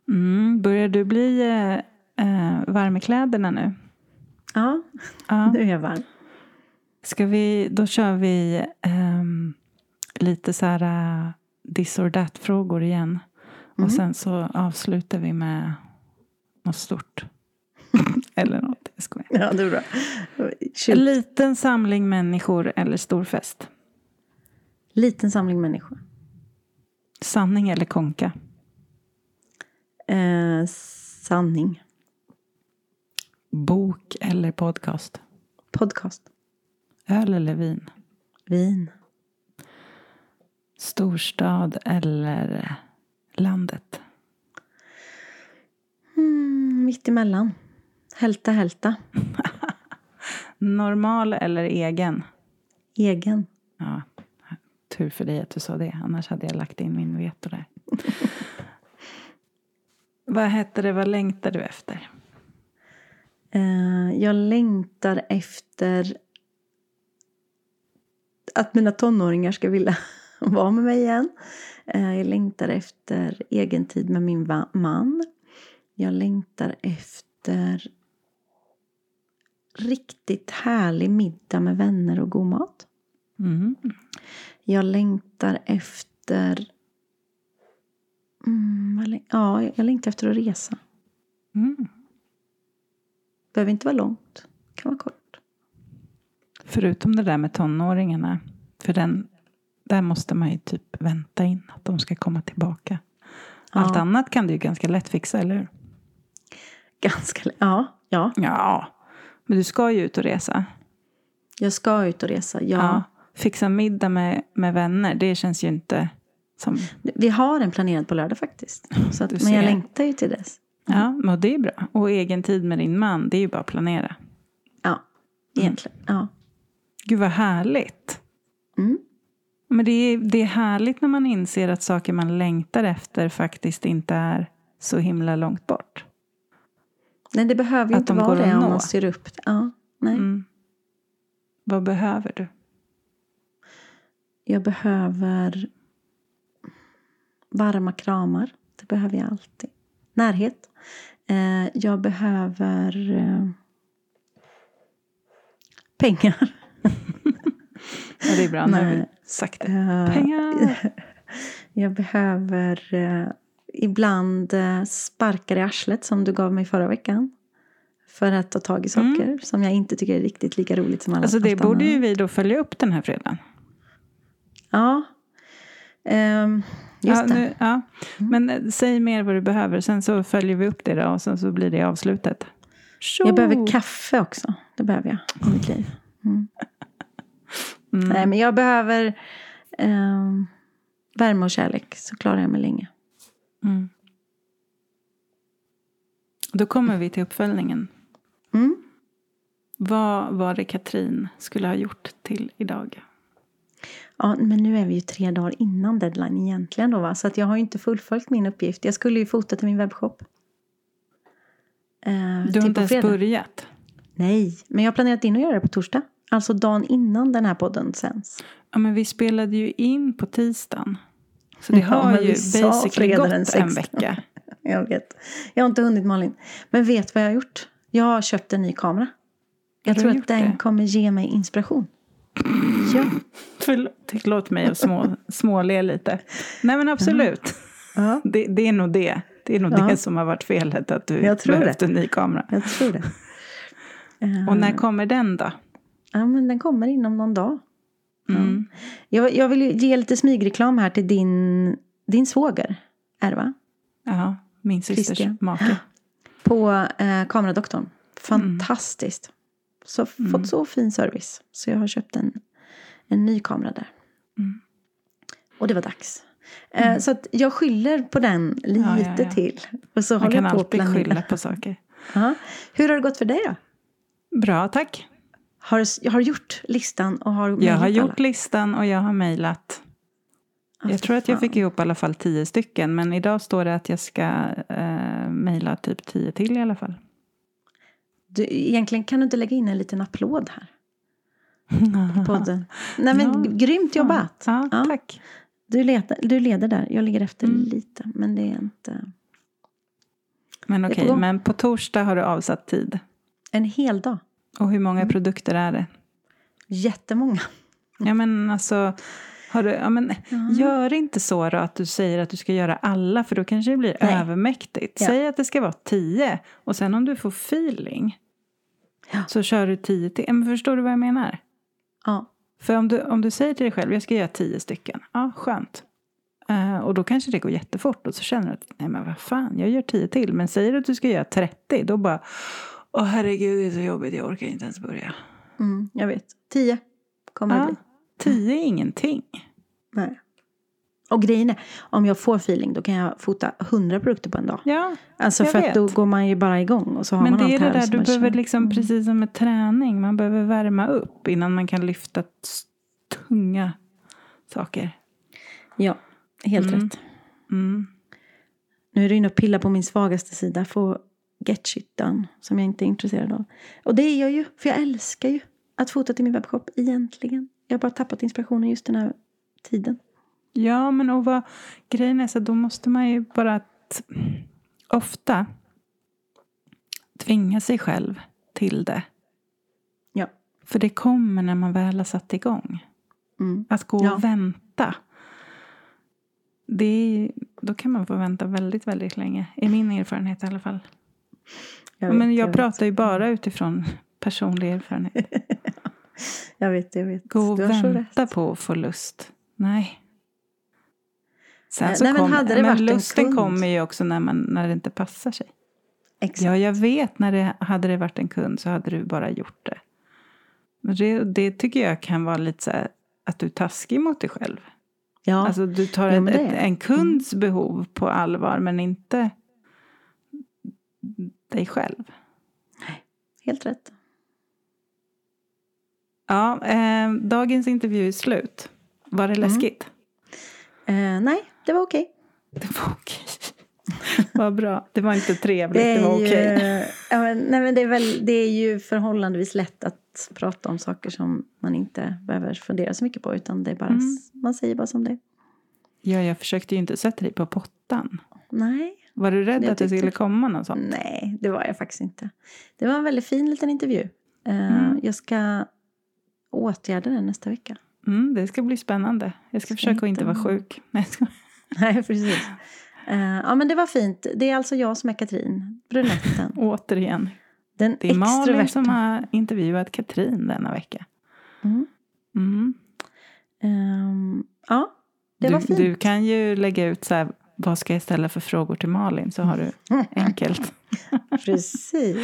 Mm. Börjar du bli eh, eh, varm i kläderna nu? Ja, Ja. nu är jag varm. Ska vi, då kör vi ehm, lite så här uh, this or that frågor igen. Mm. Och sen så avslutar vi med något stort. eller något, jag skojar. Ja, det är bra. En liten samling människor eller stor fest? Liten samling människor. Sanning eller konka? Eh, sanning. Bok eller podcast? Podcast. Öl eller vin? Vin. Storstad eller landet? Mm, mitt emellan. Hälta, hälta. Normal eller egen? Egen. Ja, tur för dig att du sa det. Annars hade jag lagt in min veto där. vad hette det, vad längtar du efter? Eh, jag längtar efter att mina tonåringar ska vilja vara med mig igen. Eh, jag längtar efter egen tid med min man. Jag längtar efter riktigt härlig middag med vänner och god mat. Mm. Jag längtar efter... Mm, ja, jag längtar efter att resa. Mm. Behöver inte vara långt. Det kan vara kort. Förutom det där med tonåringarna. För den, där måste man ju typ vänta in att de ska komma tillbaka. Allt Ja. annat kan du ju ganska lätt fixa, eller hur? Ganska... Ja, ja. Ja, men du ska ju ut och resa. Jag ska ut och resa. Ja. Ja. Fixa middag med, med vänner, det känns ju inte som... Vi har en planerad på lördag faktiskt. Så att, men jag längtar ju till dess. Ja, men det är bra. Och egen tid med din man, det är ju bara att planera. Ja, egentligen. Ja. Gud vad härligt. Mm. Men det är, det är härligt när man inser att saker man längtar efter faktiskt inte är så himla långt bort. Nej, det behöver ju Att inte de vara det om nå. man ser upp det. Ja, nej. Mm. Vad behöver du? Jag behöver varma kramar. Det behöver jag alltid. Närhet. Eh, jag behöver eh, pengar. Ja, det är bra, nu Nej. sagt det. Eh, Pengar! Jag behöver eh, ibland sparkar i arslet som du gav mig förra veckan. För att ta tag i saker som jag inte tycker är riktigt lika roligt som alla Alltså det borde ju vi då följa upp den här fredagen. Ja. Ehm, just ja, det. nu, ja. Men eh, säg mer vad du behöver, sen så följer vi upp det då och sen så blir det avslutet. Tjo! Jag behöver kaffe också. Det behöver jag i mitt liv. Mm. Mm. Nej, men jag behöver ehm, värme och kärlek så klarar jag mig länge. Mm. Då kommer vi till uppföljningen. Mm. Vad var det Katrin skulle ha gjort till idag? Ja, men nu är vi ju tre dagar innan deadline egentligen då va? Så att jag har ju inte fullföljt min uppgift. Jag skulle ju fota till min webbshop. Eh, Du har till inte ens börjat. Nej, men jag har planerat in att göra det på torsdag. Alltså dagen innan den här podden sänds. Ja, men vi spelade ju in på tisdagen. Så det Ja, har ju basically gått en 16. vecka. Jag vet. Jag har inte hunnit Malin. Men vet vad jag har gjort? Jag har köpt en ny kamera. Jag tror att den det? kommer ge mig inspiration. Ja. Förlåt, mig att små, småle lite. Nej men absolut. ja, Det, det är nog det. Det är nog Ja. det som har varit felet. Att du Jag tror behövt en ny kamera. jag tror det. Och när kommer den då? Ja, men den kommer inom någon dag. Mm. Jag, jag vill ge lite smygreklam här till din, din svåger. Är det va? Ja, min systers Christian. make. På eh, kameradoktorn. Fantastiskt. Så, Fått så fin service. Så jag har köpt en, en ny kamera där. Mm. Och det var dags. Eh, Så att jag skyller på den lite Ja, ja, ja. till. Och så Man kan jag på alltid planera. skylla på saker. Ja. Hur har det gått för dig då? Bra, tack. Har, du- har gjort listan och har Jag har alla? gjort listan och jag har mejlat. Ja, Jag tror att jag fick ihop i alla fall tio stycken. Men idag står det att jag ska eh, mejla typ tio till i alla fall. Du, egentligen kan du inte lägga in en liten applåd här i podden. Nej men Ja. grymt jobbat. Ja, Ja. tack. Du, leder, du leder där. Jag ligger efter Mm. lite. Men det är inte... Men på okej, gång. men på torsdag har du avsatt tid. En hel dag. Och hur många Mm. produkter är det? Jättemånga. Ja men alltså, har du, ja, men, gör inte så då att du säger att du ska göra alla för då kanske det blir Nej. övermäktigt. Ja. Säg att det ska vara tio och sen om du får feeling Ja. så kör du tio till. Men förstår du vad jag menar? Ja. För om du, om du säger till dig själv, jag ska göra tio stycken. Ja, skönt. Eh, och då kanske det går jättefort och så känner du att, nej men vad fan, jag gör tio till. Men säger du att du ska göra 30, då bara, åh herregud det är så jobbigt, jag orkar inte ens börja. Mm, jag vet. Tio kommer det Ja, bli. tio är ingenting. Nej. Och grejen är, om jag får feeling då kan jag fota hundra produkter på en dag. Ja, Alltså för vet. att då går man ju bara igång och så har men man det allt är det här där, som du behöver liksom, precis som med träning, man behöver värma upp innan man kan lyfta tunga saker. Ja, helt Mm. rätt. Mm. Nu är du inne och pillar på min svagaste sida. Få get shit done. Som jag inte är intresserad av. Och det är jag ju. För jag älskar ju att fota till min webbshop egentligen. Jag har bara tappat inspirationen just den här tiden. Ja, men och vad, grejen är så då måste man ju bara t- ofta tvinga sig själv till det. Ja. För det kommer när man väl har satt igång. Mm. Att gå Ja. och vänta. Det är, då kan man få vänta väldigt, väldigt länge. I min erfarenhet i alla fall. Jag Men vet, jag vet. pratar ju bara utifrån personlig erfarenhet. Jag vet, jag vet. Gå och vänta på att få lust. Nej. Sen Eh, så nej, men kom, hade det men varit en lusten kund? kommer ju också när, man, när det inte passar sig. Exakt. Ja, jag vet när det hade det varit en kund så hade du bara gjort det. Men det, det tycker jag kan vara lite så här att du är taskig mot dig själv. Ja. Alltså du tar ett, ett, en kunds behov på allvar men inte dig själv. Helt rätt. Ja, eh, dagens intervju är slut. Var det Mm. läskigt? Eh, nej, det var okej. Det var okej. Vad bra. Det var inte trevligt, Det det, var okej. ja, men, nej, men det, är väl, det är ju förhållandevis lätt att prata om saker som man inte behöver fundera så mycket på. Utan det är bara, Mm. man säger bara som det. Ja, jag försökte ju inte sätta dig på pottan. Nej, Var du rädd Jag att det skulle komma någon sån? nej, det var jag faktiskt inte. Det var en väldigt fin liten intervju. Eh, Mm. Jag ska åtgärda den nästa vecka. Mm, det ska bli spännande. Jag ska Ska försöka att inte inte- vara sjuk. Nej, jag ska... Nej, precis. Eh, ja, men det var fint. Det är alltså jag som är Katrin, brunetten. Återigen. Den Det är Malin extroverta. som har intervjuat Katrin denna vecka. Mm. Mm. Ehm, ja, det du, var fint. du kan ju lägga ut så här, vad ska jag ställa för frågor till Malin? Så har du enkelt. Precis.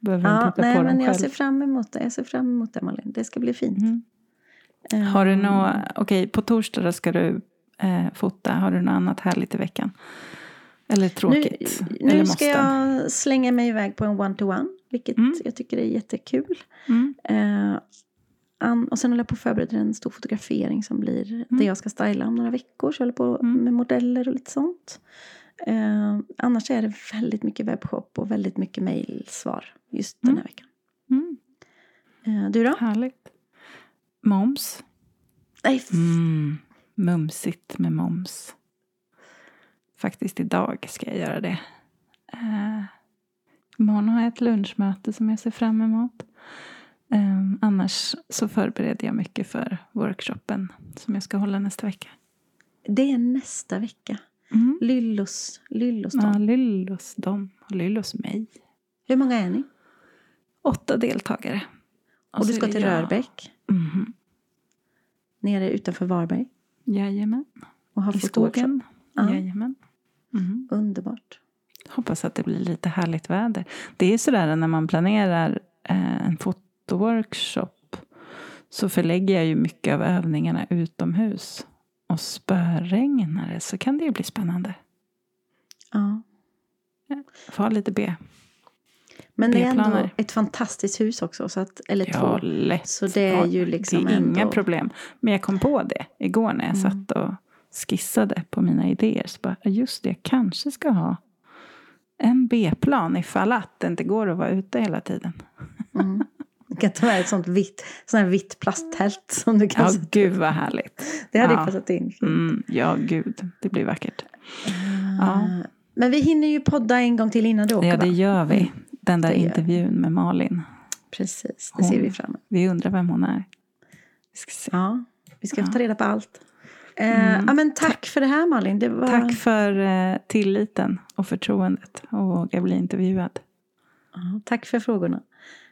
Behöver Ja, inte nej, på men dem jag själv. ser fram emot det. Jag ser fram emot det, Malin. Det ska bli fint. Mm. Ehm, Har du något, okej på torsdag ska du eh, fota. Har du något annat härligt i veckan? Eller tråkigt? Nu, Eller nu måste? ska jag slänga mig iväg på en one-to-one. Vilket Mm. jag tycker är jättekul. Mm. Eh, an, och sen håller jag på att förbereda en stor fotografering som blir där jag ska styla om några veckor. Så jag håller på Mm. med modeller och lite sånt. Eh, annars är det väldigt mycket webbshop och väldigt mycket mejlsvar just den här Mm. veckan. Mm. Eh, du då? Härligt. Moms. Nej, Mm. Mumsigt med moms. Faktiskt idag ska jag göra det. Uh, imorgon har jag ett lunchmöte som jag ser fram emot. Eh, annars så förbereder jag mycket för workshopen som jag ska hålla nästa vecka. det är nästa vecka. Mm. Lyllos, Lyllos dag. Ja, Lyllos dem och Lyllos mig. Hur många är ni? Åtta deltagare. Och, du så ska till jag. Rörbäck, Mhm. nere utanför Varberg. Jajamän. Och har I skogen. Ja. Jajamän. Mhm. Underbart. Hoppas att det blir lite härligt väder. Det är sådär när man planerar eh, en fotoworkshop så förlägger jag ju mycket av övningarna utomhus. Och spöregnar det så kan det ju bli spännande. Ja. Få ha lite B. Men det är ändå ett fantastiskt hus också. Så att, eller Ja, två. lätt. Så det är ju liksom Det är inga ändå- problem. Men jag kom på det igår när jag Mm. satt och skissade på mina idéer. Så bara, just det, jag kanske ska ha en B-plan ifall att det inte går att vara ute hela tiden. Mm. Du kan ta med ett sånt vitt, sånt här vitt plasttält som du kan Ja, gud vad härligt. Det hade ja. passat in. Mm, ja, gud. Det blir vackert. Ja. Eh, Men vi hinner ju podda en gång till innan du åker Ja, det gör vi. Den där intervjun med Malin. Precis, det ser Hon- vi fram emot. Vi undrar vem hon är. Vi ska se. Ja, vi ska ta reda på allt. Eh, ja, men tack för det här Malin. Det var... Mm. Tack för eh, tilliten och förtroendet och våga bli intervjuad. Ja, tack för frågorna.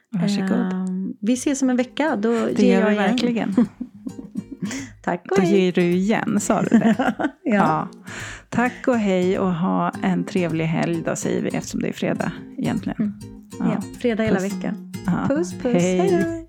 Varsågod. Eh, vi ses om en vecka. Då det ger gör jag vi igen. verkligen. Tack och Då hej. ger du igen, sa du det? ja. Tack och hej och ha en trevlig helg då säger vi eftersom det är fredag egentligen. Ja, fredag hela veckan. Ja. Puss puss. Hej. Hej. då.